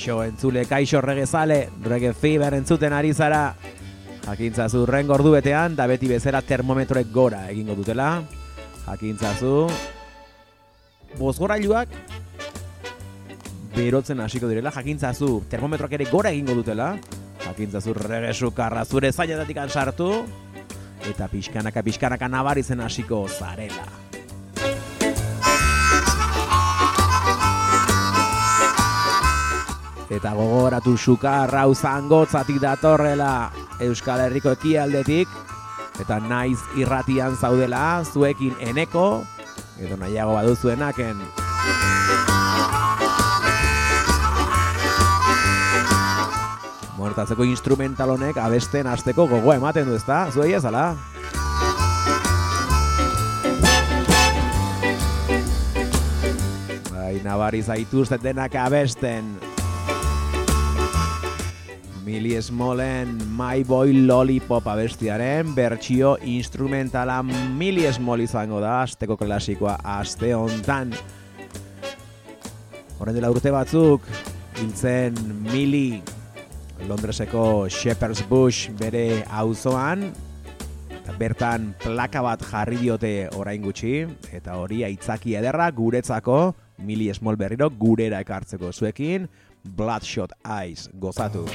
Kaixo entzule, kaixo regezale, rege fever entzuten ari zara. Jakintzazu rengo ordu betean, da beti bezera termometroek gora egingo dutela. Jakintzazu, bozgorailuak berotzen hasiko direla. Jakintzazu, termometroak ere gora egingo dutela. Jakintzazu rege sukarra zure zailetatik sartu. Eta pixkanaka, pixkanaka nabarizen hasiko zarela. Eta gogoratu sukarra uzangotzatik datorrela. Euskal Herriko ekialdetik. Eta naiz irratian zaudela zuekin eneko. Edo nahiago baduzuenaken Muertatzeko instrumental honek abesten hasteko gogoa ematen du ezta? Zuei ezala? Bai, nabari zaituzten denak abesten Mili Smallen My Boy Lollipop abestiaren bertsio instrumentala Mili Small izango da asteko klasikoa aste hontan. Horren dela urte batzuk hiltzen Mili Londreseko Shepherd's Bush bere auzoan bertan plaka bat jarri diote orain gutxi eta hori aitzaki ederra guretzako Mili Small berriro gurera ekartzeko zuekin Bloodshot Eyes gozatu.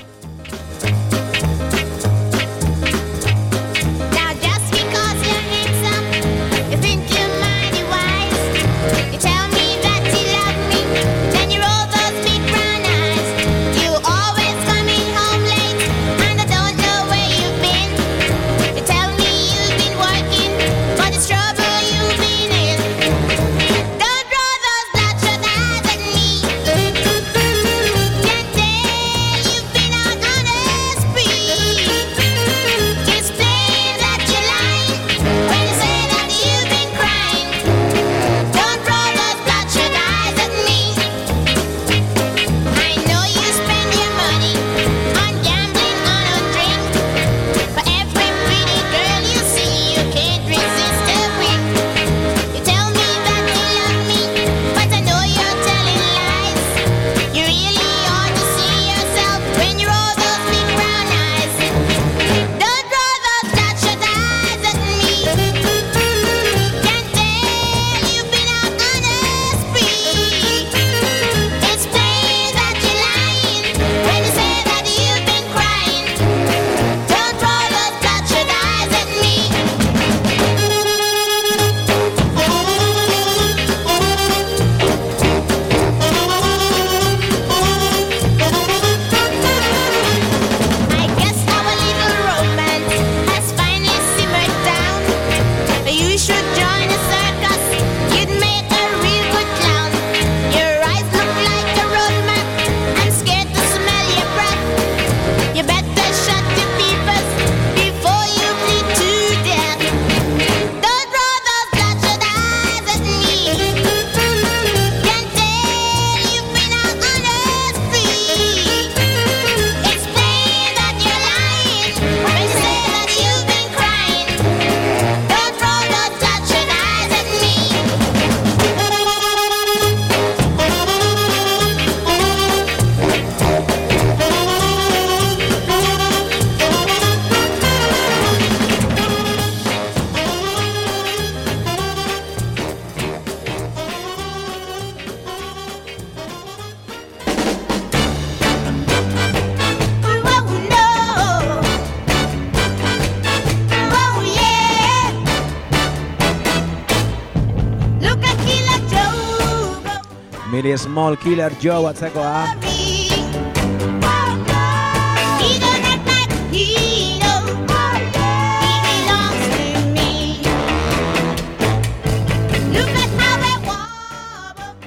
At how they wobble.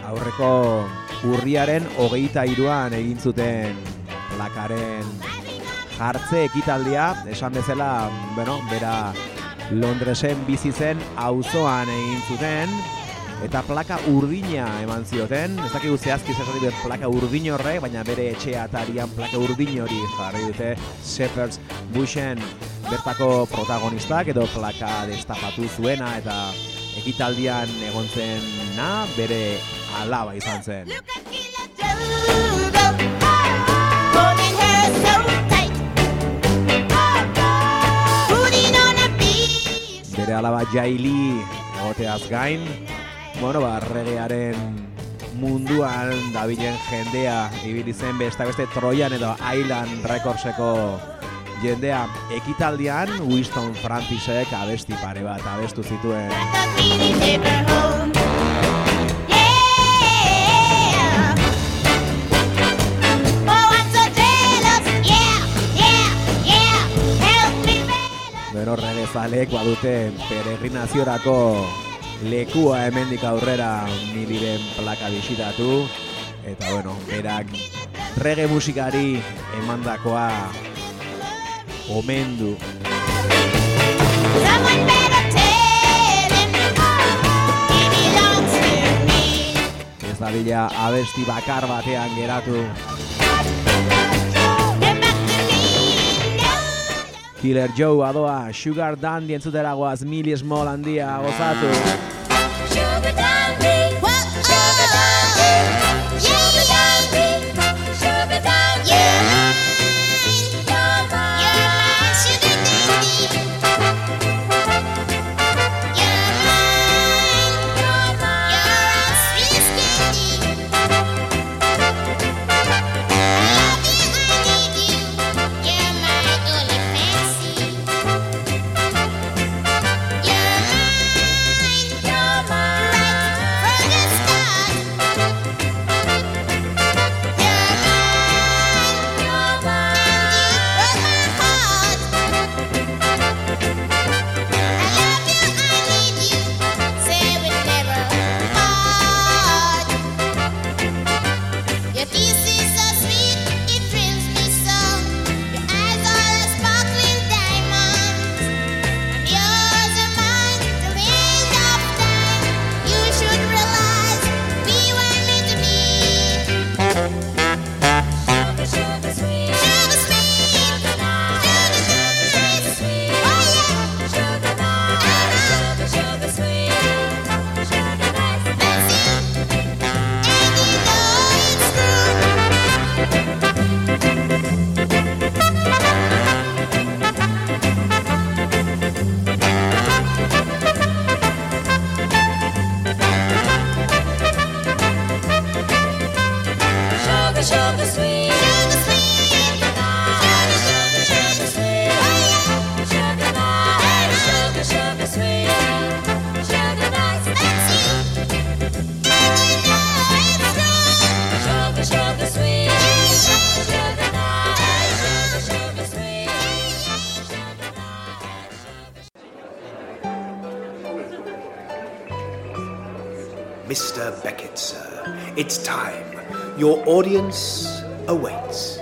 Aurreko urriaren hogeita iruan egin zuten plakaren jartze ekitaldia, esan bezala, bueno, bera Londresen bizi zen auzoan egin zuten, eta plaka urdina eman zioten, ez dakigu zehazki zesari dut plaka urdin horrek, baina bere etxea atarian plaka urdin hori jarri dute Shepherds Bushen bertako protagonistak edo plaka destapatu zuena eta ekitaldian egon zen na bere alaba izan zen. Bere alaba Jaili egoteaz gain, bueno, ba, regearen munduan dabilen jendea ibili zen beste beste Troian edo Island Recordseko jendea. Ekitaldian Winston Francisek abesti pare bat abestu zituen. Beno, regezalek badute peregrinaziorako lekua hemendik aurrera miliren plaka bisitatu. Eta bueno, berak rege musikari emandakoa omendu Ez da bila abesti bakar batean geratu. Killer Joe adoa, Sugar Dandy entzutera guaz, Millie Small handia gozatu. It's time. Your audience awaits.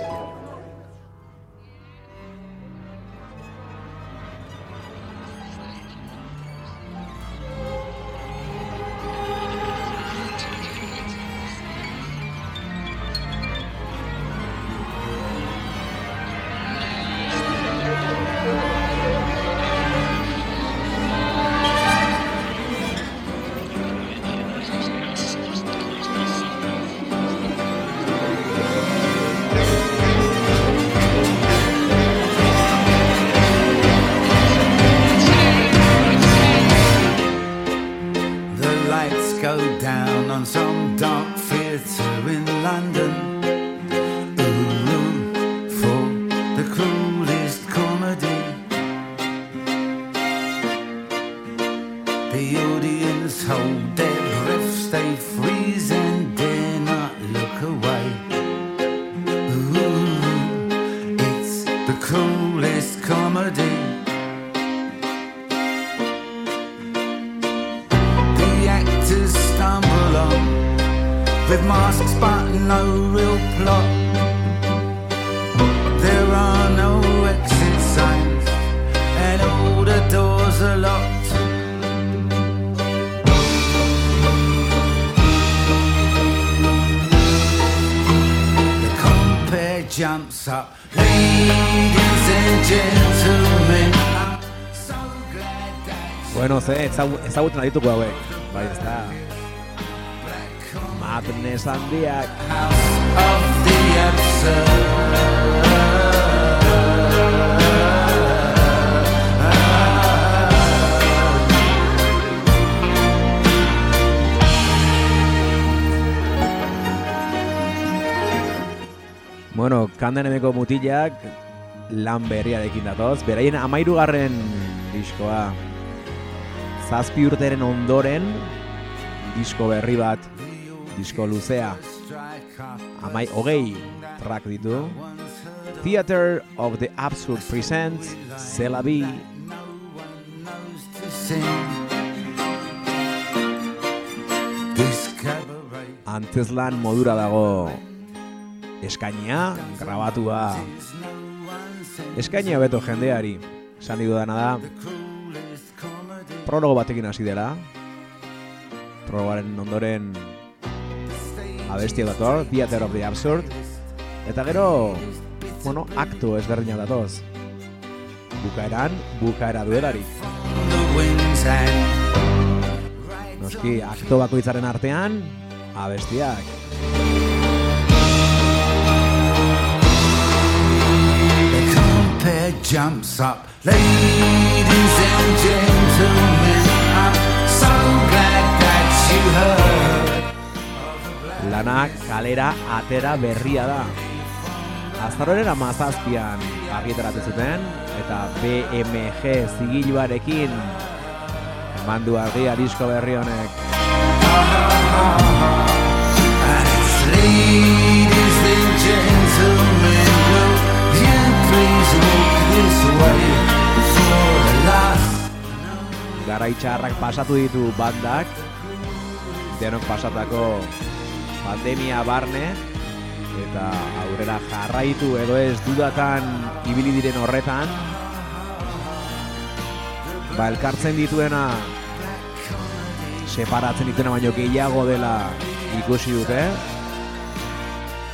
ezagutzen adituko hauek. Bai, ez da. Madness handiak. Of the absurd. Bueno, kandenemeko mutilak lan berriarekin datoz. Beraien amairugarren diskoa Zazpi urteren ondoren disko berri bat, disko luzea. Amai hogei track ditu. Theater of the Absurd presents Zelabi antzeslan modura dago eskainia, grabatua eskainia beto jendeari. Esan dudana da. Prologo batekin hasi dela. Prologaren ondoren abestia dator, Theater of the Absurd. Eta gero, bueno, akto ezberdina datoz. Bukaeran, bukaera duelarik. Noski, akto bakoitzaren artean, abestiak. Compare jumps up. Ladies and gentlemen, I'm so glad that you heard. Lana kalera atera berria da. Azaroren amazazpian argitaratu zuten, eta BMG zigiluarekin eman du argia disko berri honek. Ladies and gentlemen, Garaitxarrak pasatu ditu bandak, denok pasatako pandemia barne, eta aurrera jarraitu edo ez dudatan ibili diren horretan, ba elkartzen dituena separatzen dituena baino gehiago dela ikusi dute,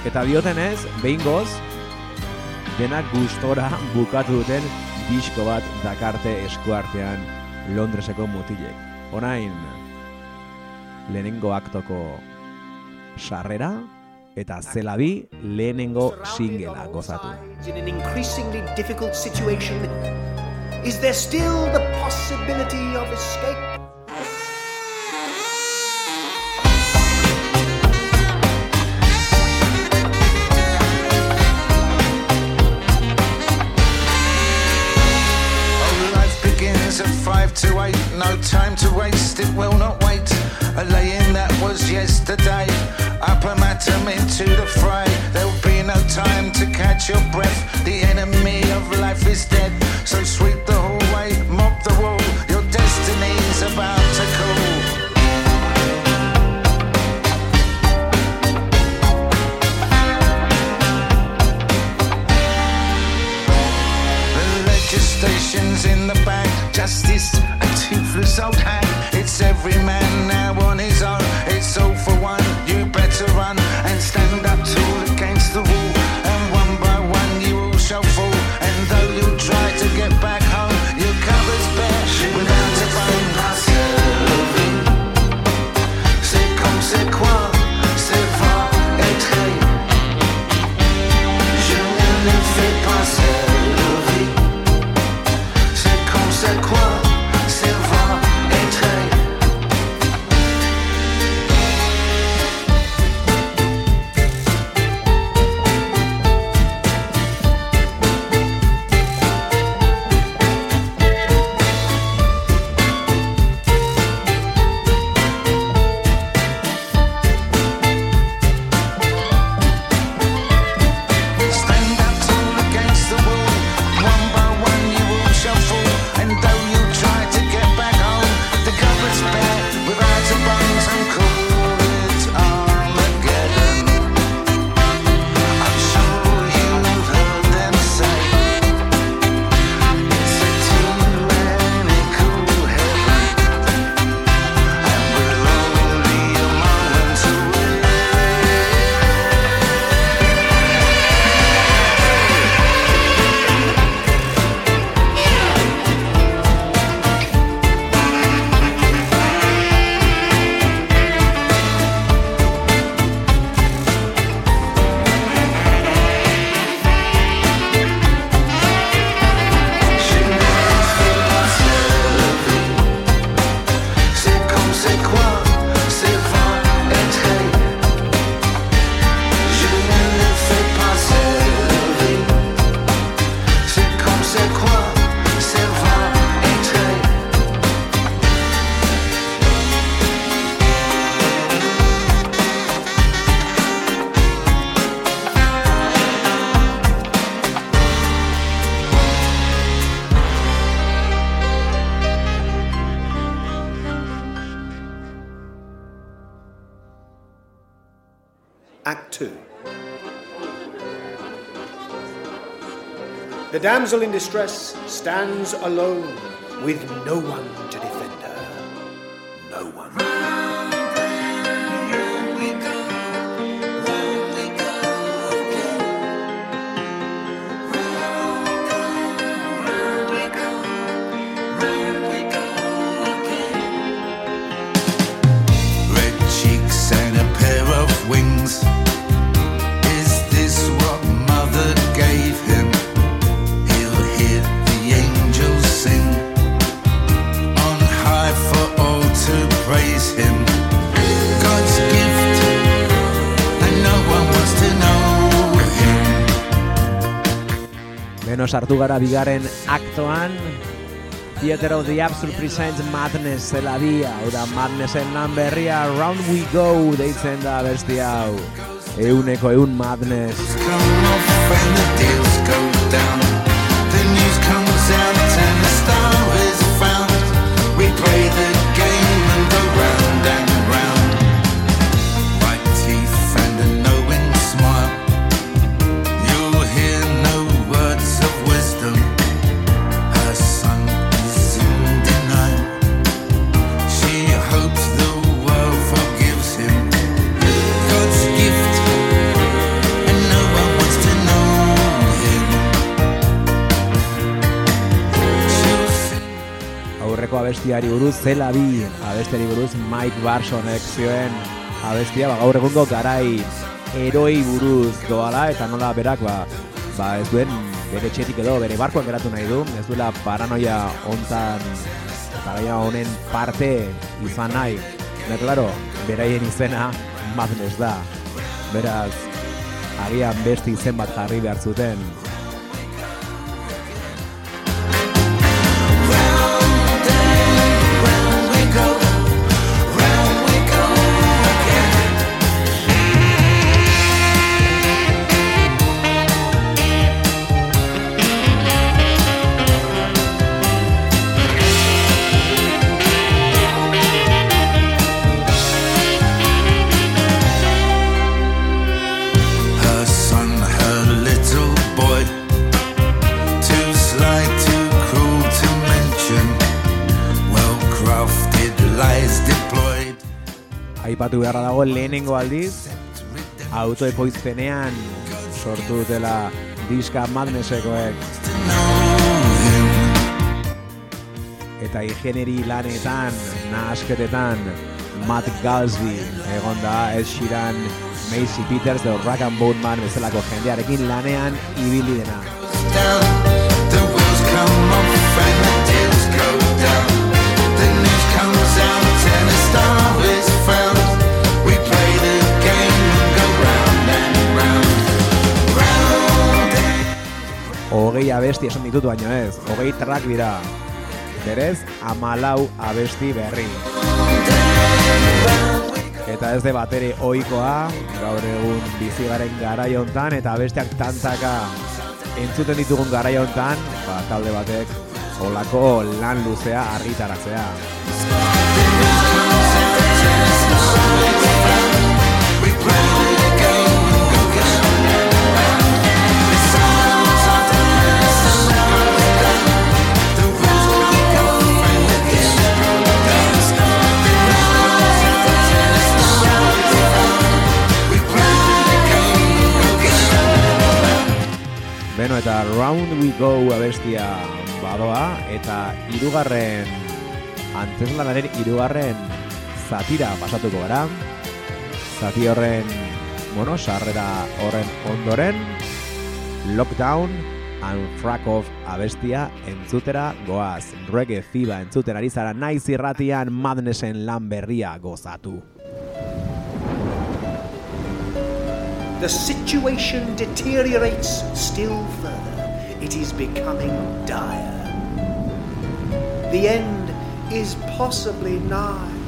eta diotenez, behingoz, denak gustora bukatu duten disko bat dakarte eskuartean Londreseko mutilek. Orain, lehenengo aktoko sarrera eta zelabi lehenengo singela gozatu. In an increasingly difficult situation, is there still the possibility of escape? Begins at five to eight. No time to waste, it will not wait. A lay-in that was yesterday. Up a matter into the fray. There'll be no time to catch your breath. The enemy of life is dead. So sweep the hallway, mop the wall. Your destiny's about to call. In the bag. Justice, a toothless old hag. Damsel in distress stands alone with no one sartu gara bigaren aktoan. Theater of the Absurd presents Madness zela bi, hau da Madnessen lan berria Round We Go deitzen da besti hau. Euneko eun Madness. The deals go down. The news comes out abestiari buruz zela bi Abestiari buruz Mike Barsonek zioen Abestia. Ba, gaur egungo garai Eroi buruz doala Eta nola berak ba, ba ez duen bere txetik edo bere barkoan geratu nahi du. Ez duela paranoia hontan Paranoia honen parte izan nahi. Eta claro, beraien izena Madness da. Beraz, agian beste izen bat jarri behar zuten Aipatu beharra dago lehenengo aldiz autoekoizpenean sortu dutela diska him. eta ingeneri lanetan, nahasketetan Matt Galsby egon da Ed Sheeran, Macy Peters, The Rock and Bone Man bezalako jendearekin lanean ibili dena. The news comes out and a star Hogei abesti esan ditut baino ez, hogei track dira. Berez, amalau abesti berri. Eta ez de batere ohikoa gaur egun bizi garen garai hontan eta besteak tantaka entzuten ditugun garai hontan, ba, talde batek holako lan luzea argitaratzea. Beno eta Round We Go abestia badoa eta hirugarren antzeslanaren hirugarren zatira pasatuko gara. Zati horren, bueno, sarrera horren ondoren Lockdown and Frack Off abestia entzutera goaz. Reggae Fiba entzuten ari zara naiz irratian Madnessen lan berria gozatu. The situation deteriorates still further. It is becoming dire. The end is possibly nigh.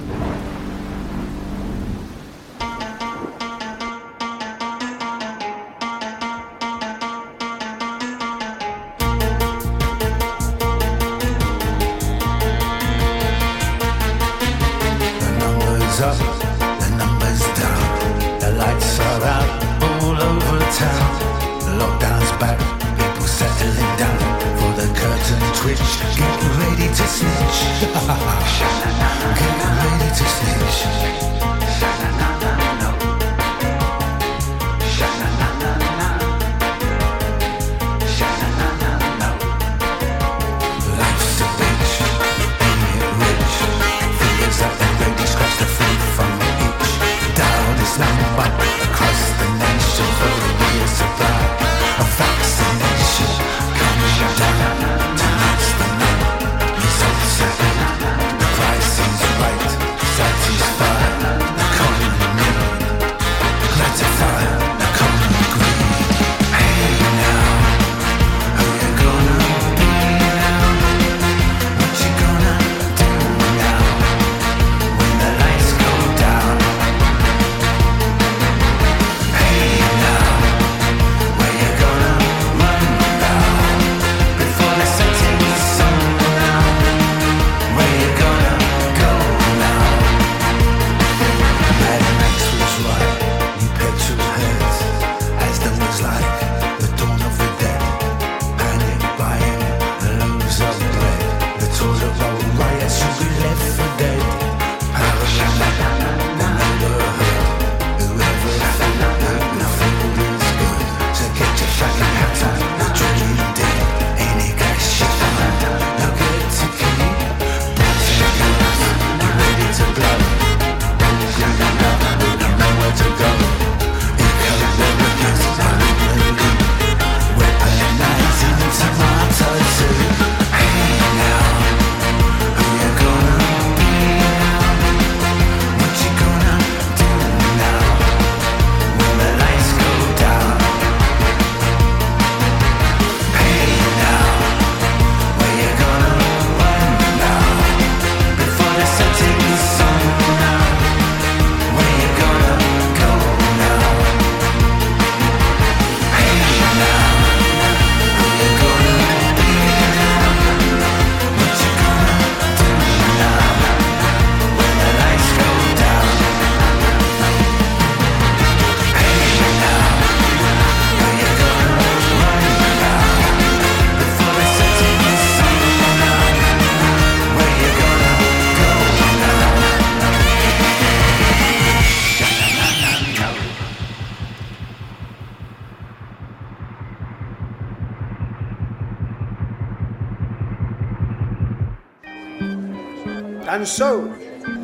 And so,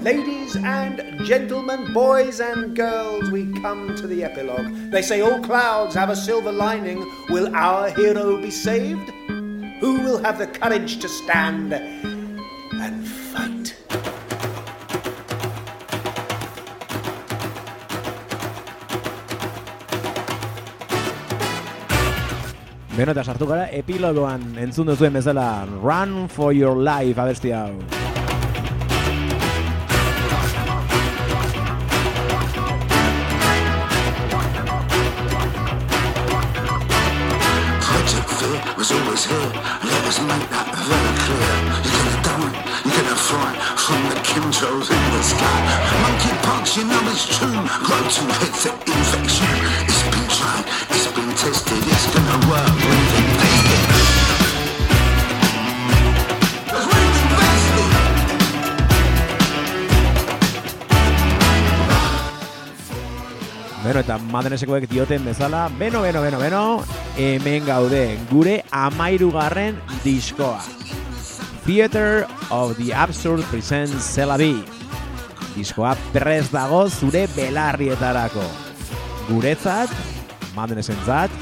ladies and gentlemen, boys and girls, we come to the epilogue. They say all clouds have a silver lining. Will our hero be saved? Who will have the courage to stand and fight? Beno eta sartu gara epilogoan entzun duzuen bezala Run for your life abesti hau. Always here. Let us make that very clear. You could have done it, you could have fly from the chemtrails in the sky. Monkeypox, you know it's true. Grow two heads of infection. It's been tried, it's been tested, it's gonna work. Beno eta madrenesekoek dioten bezala, beno, beno, beno, beno, hemen gaude, gure amairugarren diskoa. Theater of the Absurd presents Zelabi. Diskoa prez dago zure belarrietarako. Guretzat, madrenesentzat,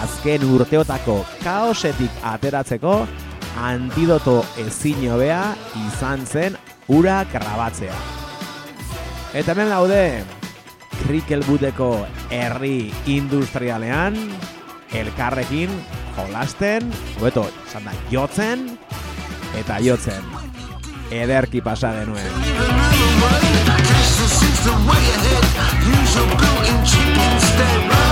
azken urteotako kaosetik ateratzeko antidoto ezin hobea izan zen ura grabatzea. Eta hemen gaude, Krikelbuteko herri industrialean, elkarrekin jolasten, hobeto, izan da, jotzen, eta jotzen. Ederki pasa genuen. The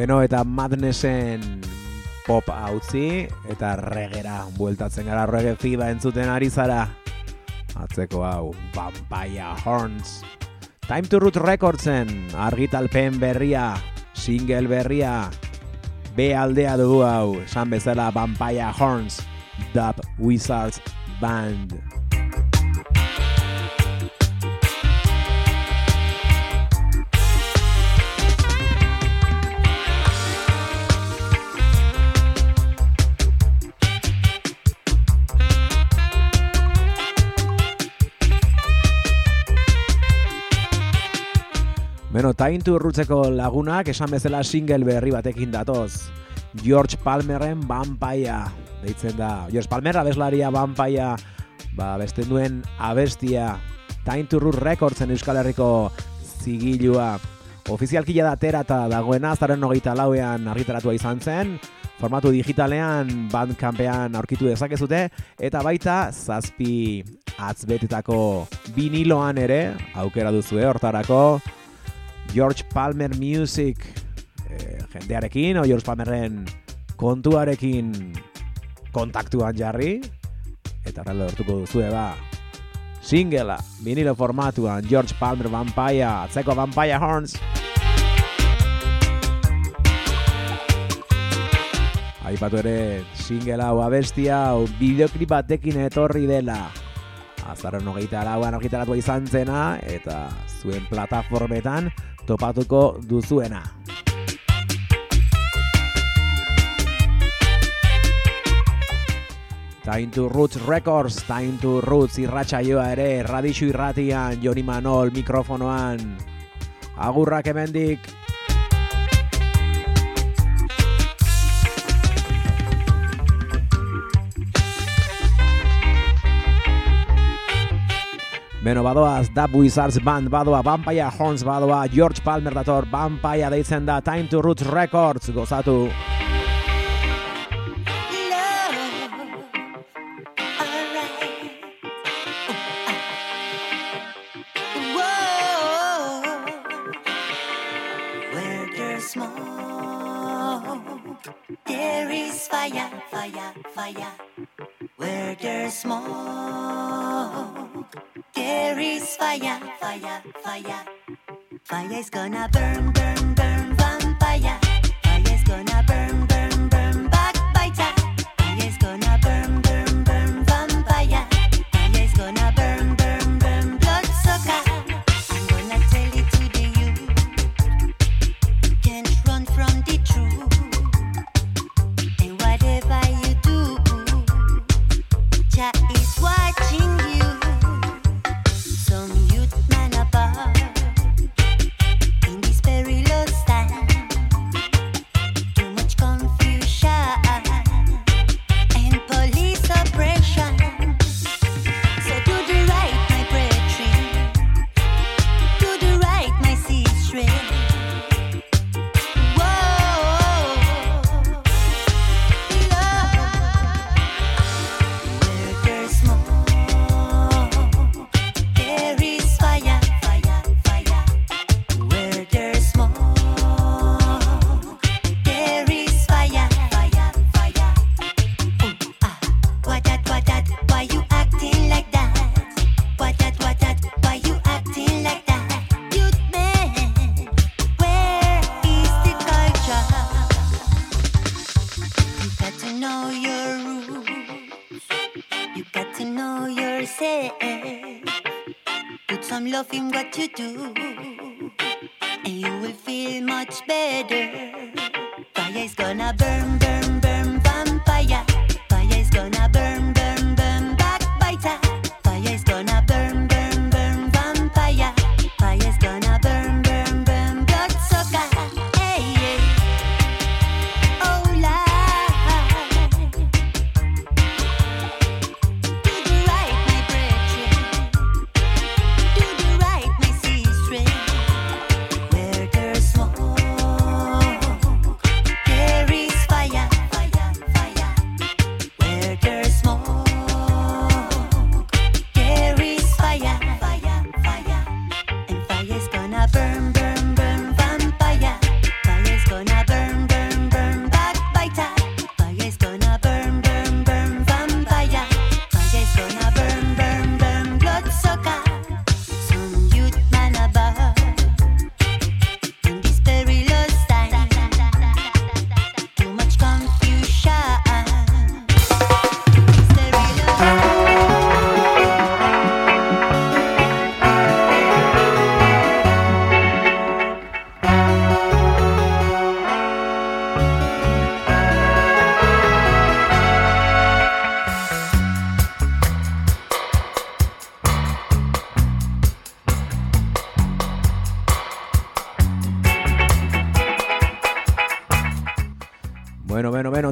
Beno eta Madnessen pop hautzi eta regera bueltatzen gara reggae fiba entzuten ari zara. Atzeko hau, Vampire Horns. Time to Root Recordsen, argitalpen berria, single berria, B aldea dugu hau, esan bezala Vampire Horns, Dub Wizards Band. Beno, taintu urrutzeko lagunak esan bezala single berri batekin datoz. George Palmerren Vampire deitzen da. George Palmer abeslaria Vampire ba, beste duen abestia to Root Recordsen Euskal Herriko zigilua. Ofizialki da atera eta dagoena azaren hogeita lauean argitaratua izan zen. Formatu digitalean bandcampean aurkitu dezakezute eta baita zazpi atzbetetako viniloan ere aukera duzue hortarako George Palmer Music eh, jendearekin, o George Palmerren kontuarekin kontaktuan jarri, eta horrela lortuko duzue ba, singela, vinilo formatuan, George Palmer Vampire, atzeko Vampire Horns. Aipatu ere, singela hau abestia, hau bideoklip batekin etorri dela. Azaren hogeita lauan argitaratu izan zena, eta zuen plataformetan topatuko duzuena. Time to Roots Records, Time to Roots irratsaioa ere, radixu irratian, Joni Manol mikrofonoan. Agurrak hemendik. Beno, badoaz, Dub Wizards Band, badoa, Vampire Horns, badoa, George Palmer dator, Vampire deitzen da, Time to Roots Records, gozatu. gonna burn.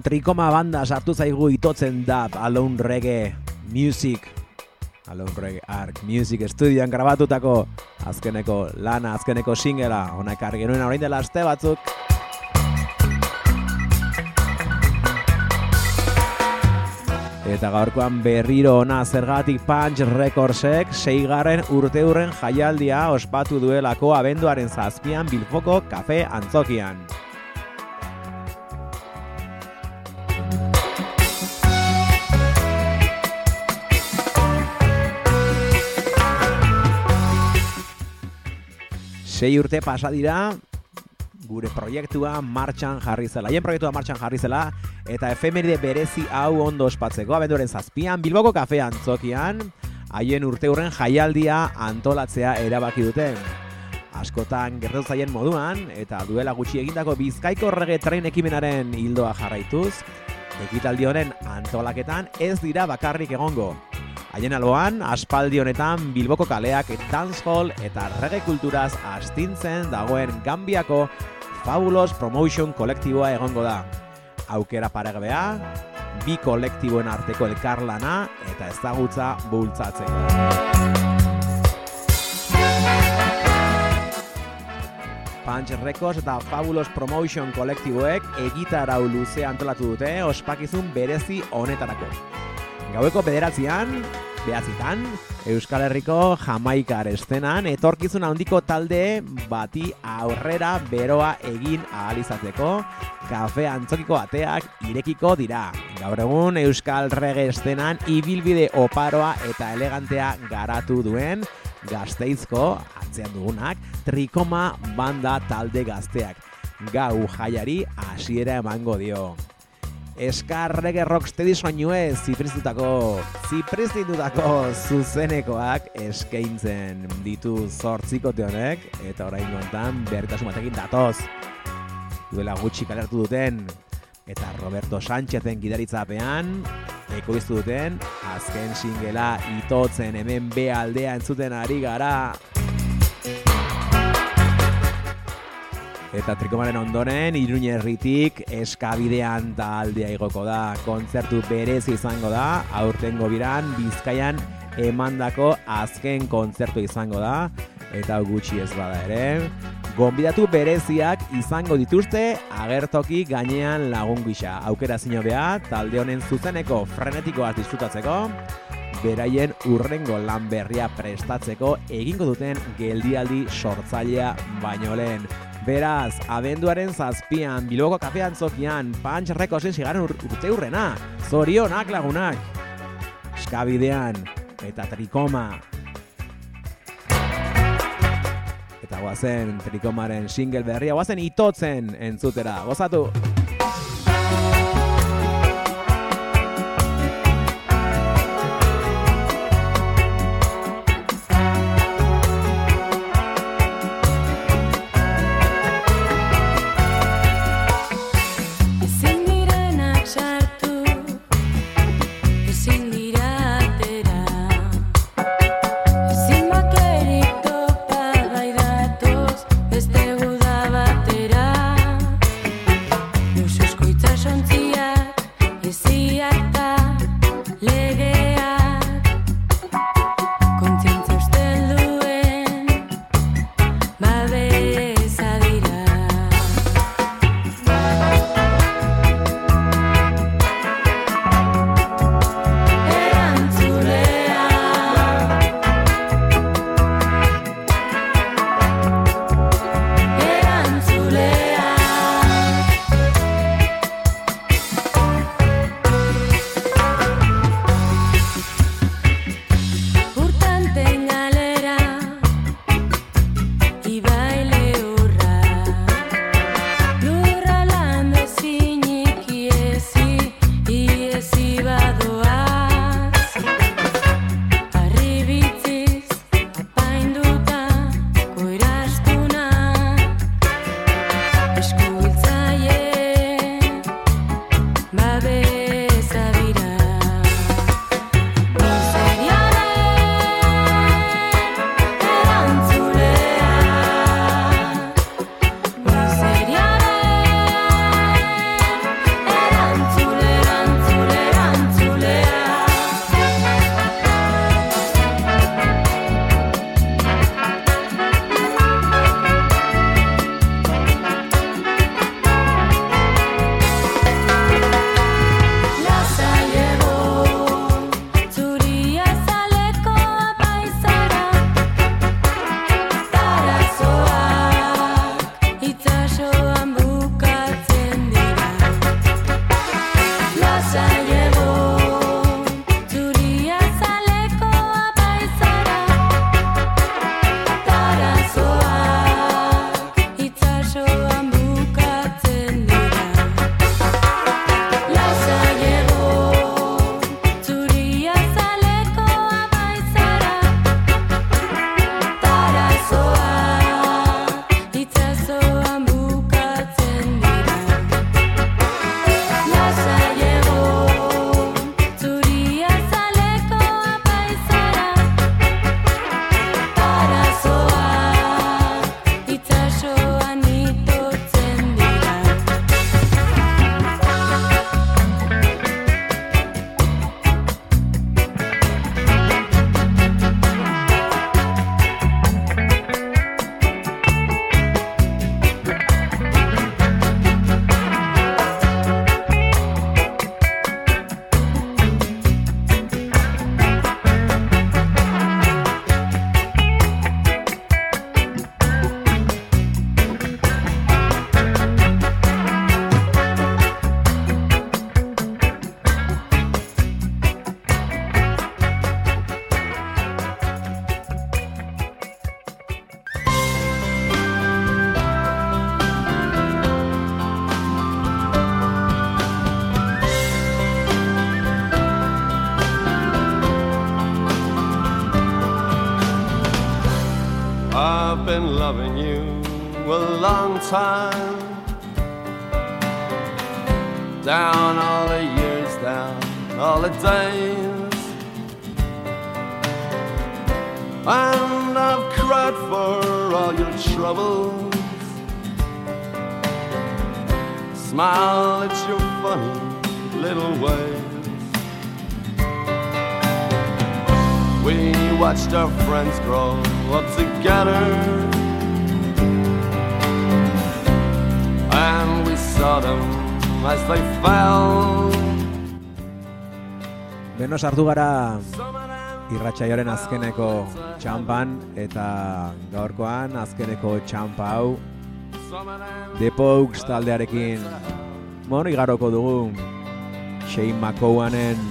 Trikoma banda sartu zaigu itotzen da Alone Reggae Music. Alone Reggae Arc Music Studioan grabatutako azkeneko lana, azkeneko singela. Hona ekarri genuen orain dela aste batzuk. Eta gaurkoan berriro ona zergatik Punch Recordsek seigarren urte hurren jaialdia ospatu duelako abenduaren zazpian Bilfoko Kafe Antzokian. Sei urte pasa dira gure proiektua martxan jarri zela. Haien proiektua martxan jarri zela eta efemeride berezi hau ondo ospatzeko abenduaren zazpian Bilboko kafean zokian haien urte hurren jaialdia antolatzea erabaki dute. Askotan gertatu zaien moduan eta duela gutxi egindako bizkaiko rege tren ekimenaren hildoa jarraituz, ekitaldi honen antolaketan ez dira bakarrik egongo. Haien alboan, aspaldi honetan Bilboko kaleak dancehall eta reggae kulturaz astintzen dagoen Gambiako Fabulous Promotion kolektiboa egongo da. Aukera paregabea, bi kolektiboen arteko elkarlana eta ezagutza bultzatzeko. Punch Records eta Fabulous Promotion kolektiboek egitarau luze antolatu dute ospakizun berezi honetarako. Gaueko bederatzean, behatzitan, Euskal Herriko Jamaikar estenan, etorkizun handiko talde bati aurrera beroa egin ahal izateko, kafe antzokiko ateak irekiko dira. Gaur egun Euskal Rege estenan ibilbide oparoa eta elegantea garatu duen gazteizko, atzean dugunak, trikoma banda talde gazteak. Gau jaiari hasiera emango dio. Eskar reggae rocksteady soinuez zipristutako, zipristitutako zuzenekoak eskaintzen ditu zortzikote honek, eta orain honetan berritasun batekin datoz. Duela gutxi kalertu duten, eta Roberto Sánchezen gidaritzapean, ekoiztu duten, azken singela itotzen hemen B aldea entzuten ari gara. Eta trikomaren ondoren, Iruñerritik eskabidean taldea igoko da. Kontzertu berezi izango da, aurtengo biran Bizkaian emandako azken kontzertu izango da. Eta gutxi ez bada ere. Gonbidatu bereziak izango dituzte agertoki gainean lagun gisa. Aukera zinobea, talde honen zuzeneko frenetikoa disfrutatzeko, beraien urrengo lan berria prestatzeko egingo duten geldialdi sortzailea baino lehen. Beraz, abenduaren zazpian, Bilboko kafean zokian, Punch Recordsen sigaren ur urte hurrena. Zorionak lagunak. Eskabidean, eta trikoma. Eta guazen trikomaren single berria, guazen itotzen entzutera. Gozatu! Beno sartu gara irratsaioaren azkeneko txampan eta gaurkoan azkeneko txampa hau The Pokes taldearekin bueno, igaroko dugu Shane McCowanen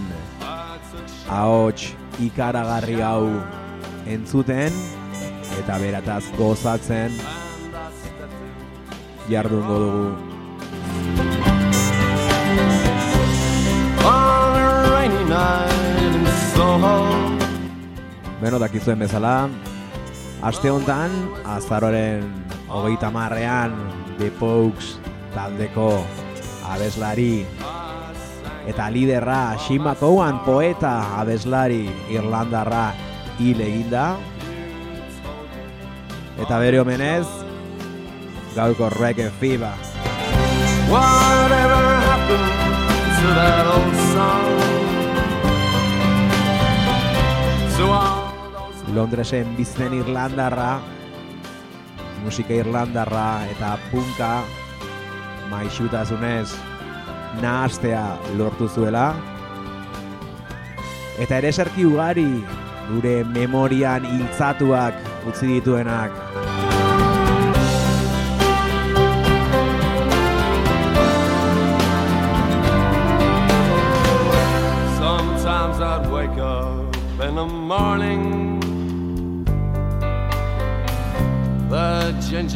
ahots ikaragarri hau entzuten eta berataz gozatzen jardungo dugu. Beno, dakizuen bezala, aste honetan, azaroren hogeita marrean, The Pokes taldeko abeslari eta liderra Shane McCowan poeta abeslari irlandarra hil eginda eta bere omenez gauko reggae fever Whatever happened to that old song? Londresen bizten irlandarra musika irlandarra eta punka maixutasunez nahastea lortu zuela. Eta ere eserki ugari gure memorian hiltzatuak utzi dituenak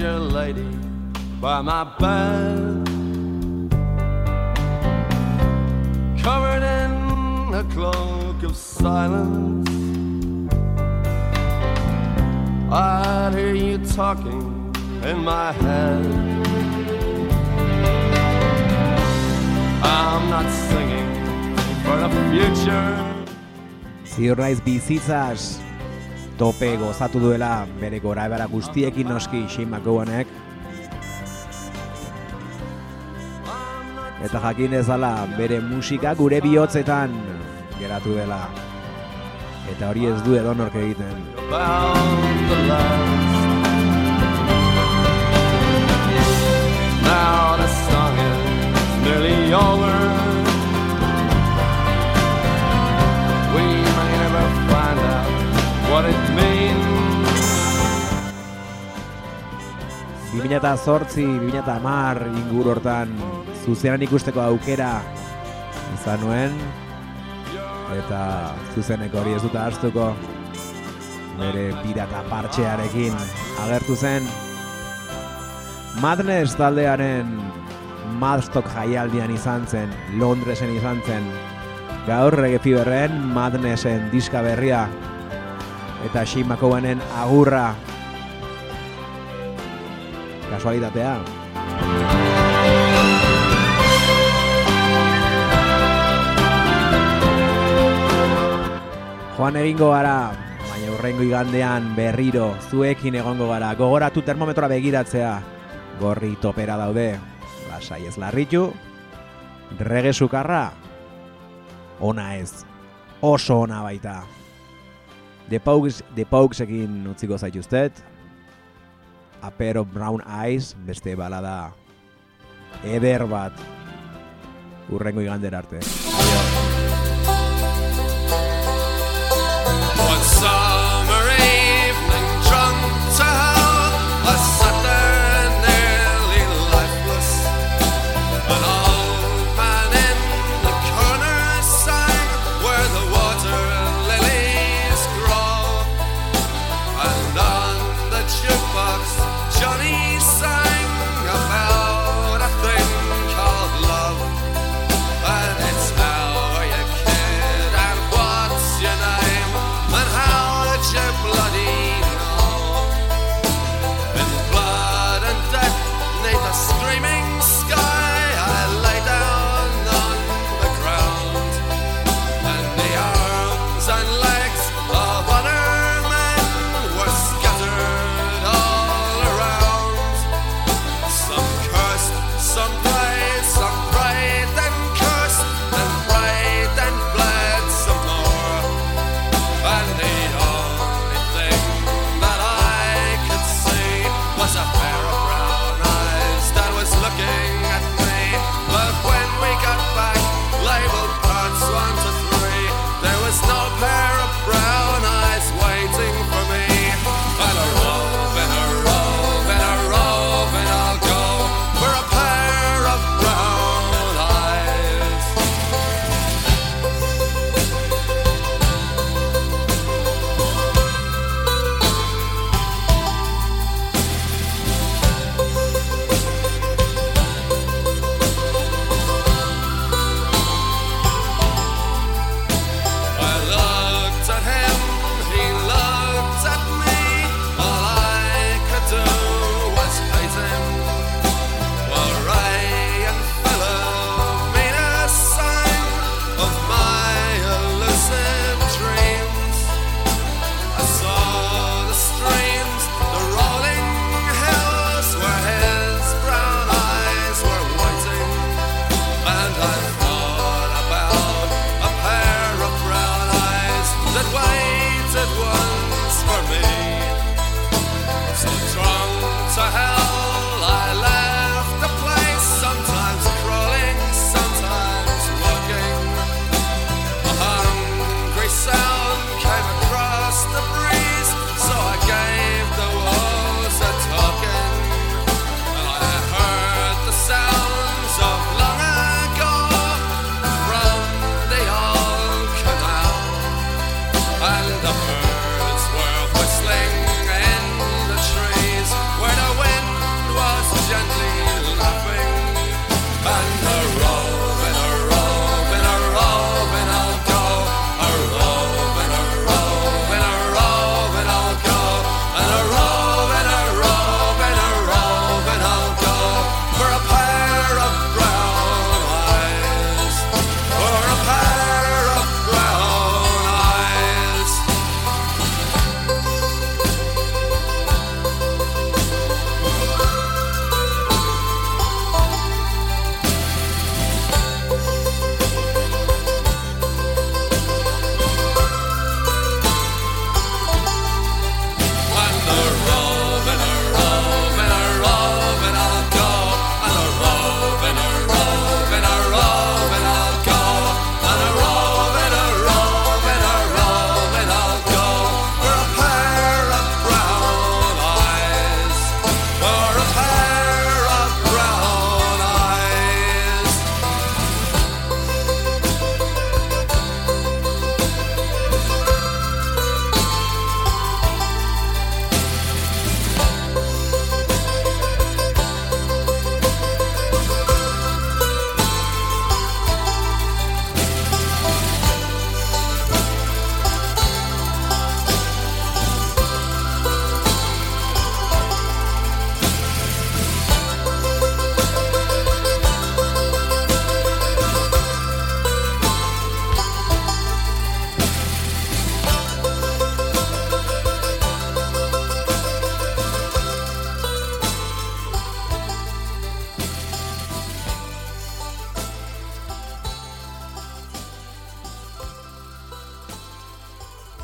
picture lady by my bed. Covered in a cloak of silence, I'd hear you talking in my head. I'm not singing for the future. See Sir Rice B. Caesars. Tope gozatu duela bere gora ebara guztiekin noski Shane McGowanek. Eta jakin ezala bere musika gure bihotzetan geratu dela. Eta hori ez du edonork egiten. Now the song is nearly over. 2008, 2010 inguru hortan zuzenan ikusteko aukera izan nuen. Eta zuzeneko hori ez dut ahaztuko. Bere pirata partxearekin agertu zen. Madness taldearen Madstock jaialdian izan zen, Londresen izan zen. Gaur reggae feverren Madnessen diska berria. Eta Shane McGowanen agurra kasualitatea. Joan egingo gara, baina urrengo igandean berriro zuekin egongo gara. Gogoratu termometroa begiratzea. Gorri topera daude. Lasai ez larritu. Rege sukarra. Ona ez. Oso ona baita. The Pogues, The Poguesekin utziko zaituztet. A Pair of Brown Eyes, beste balada eder bat. Urrengo igander arte. Song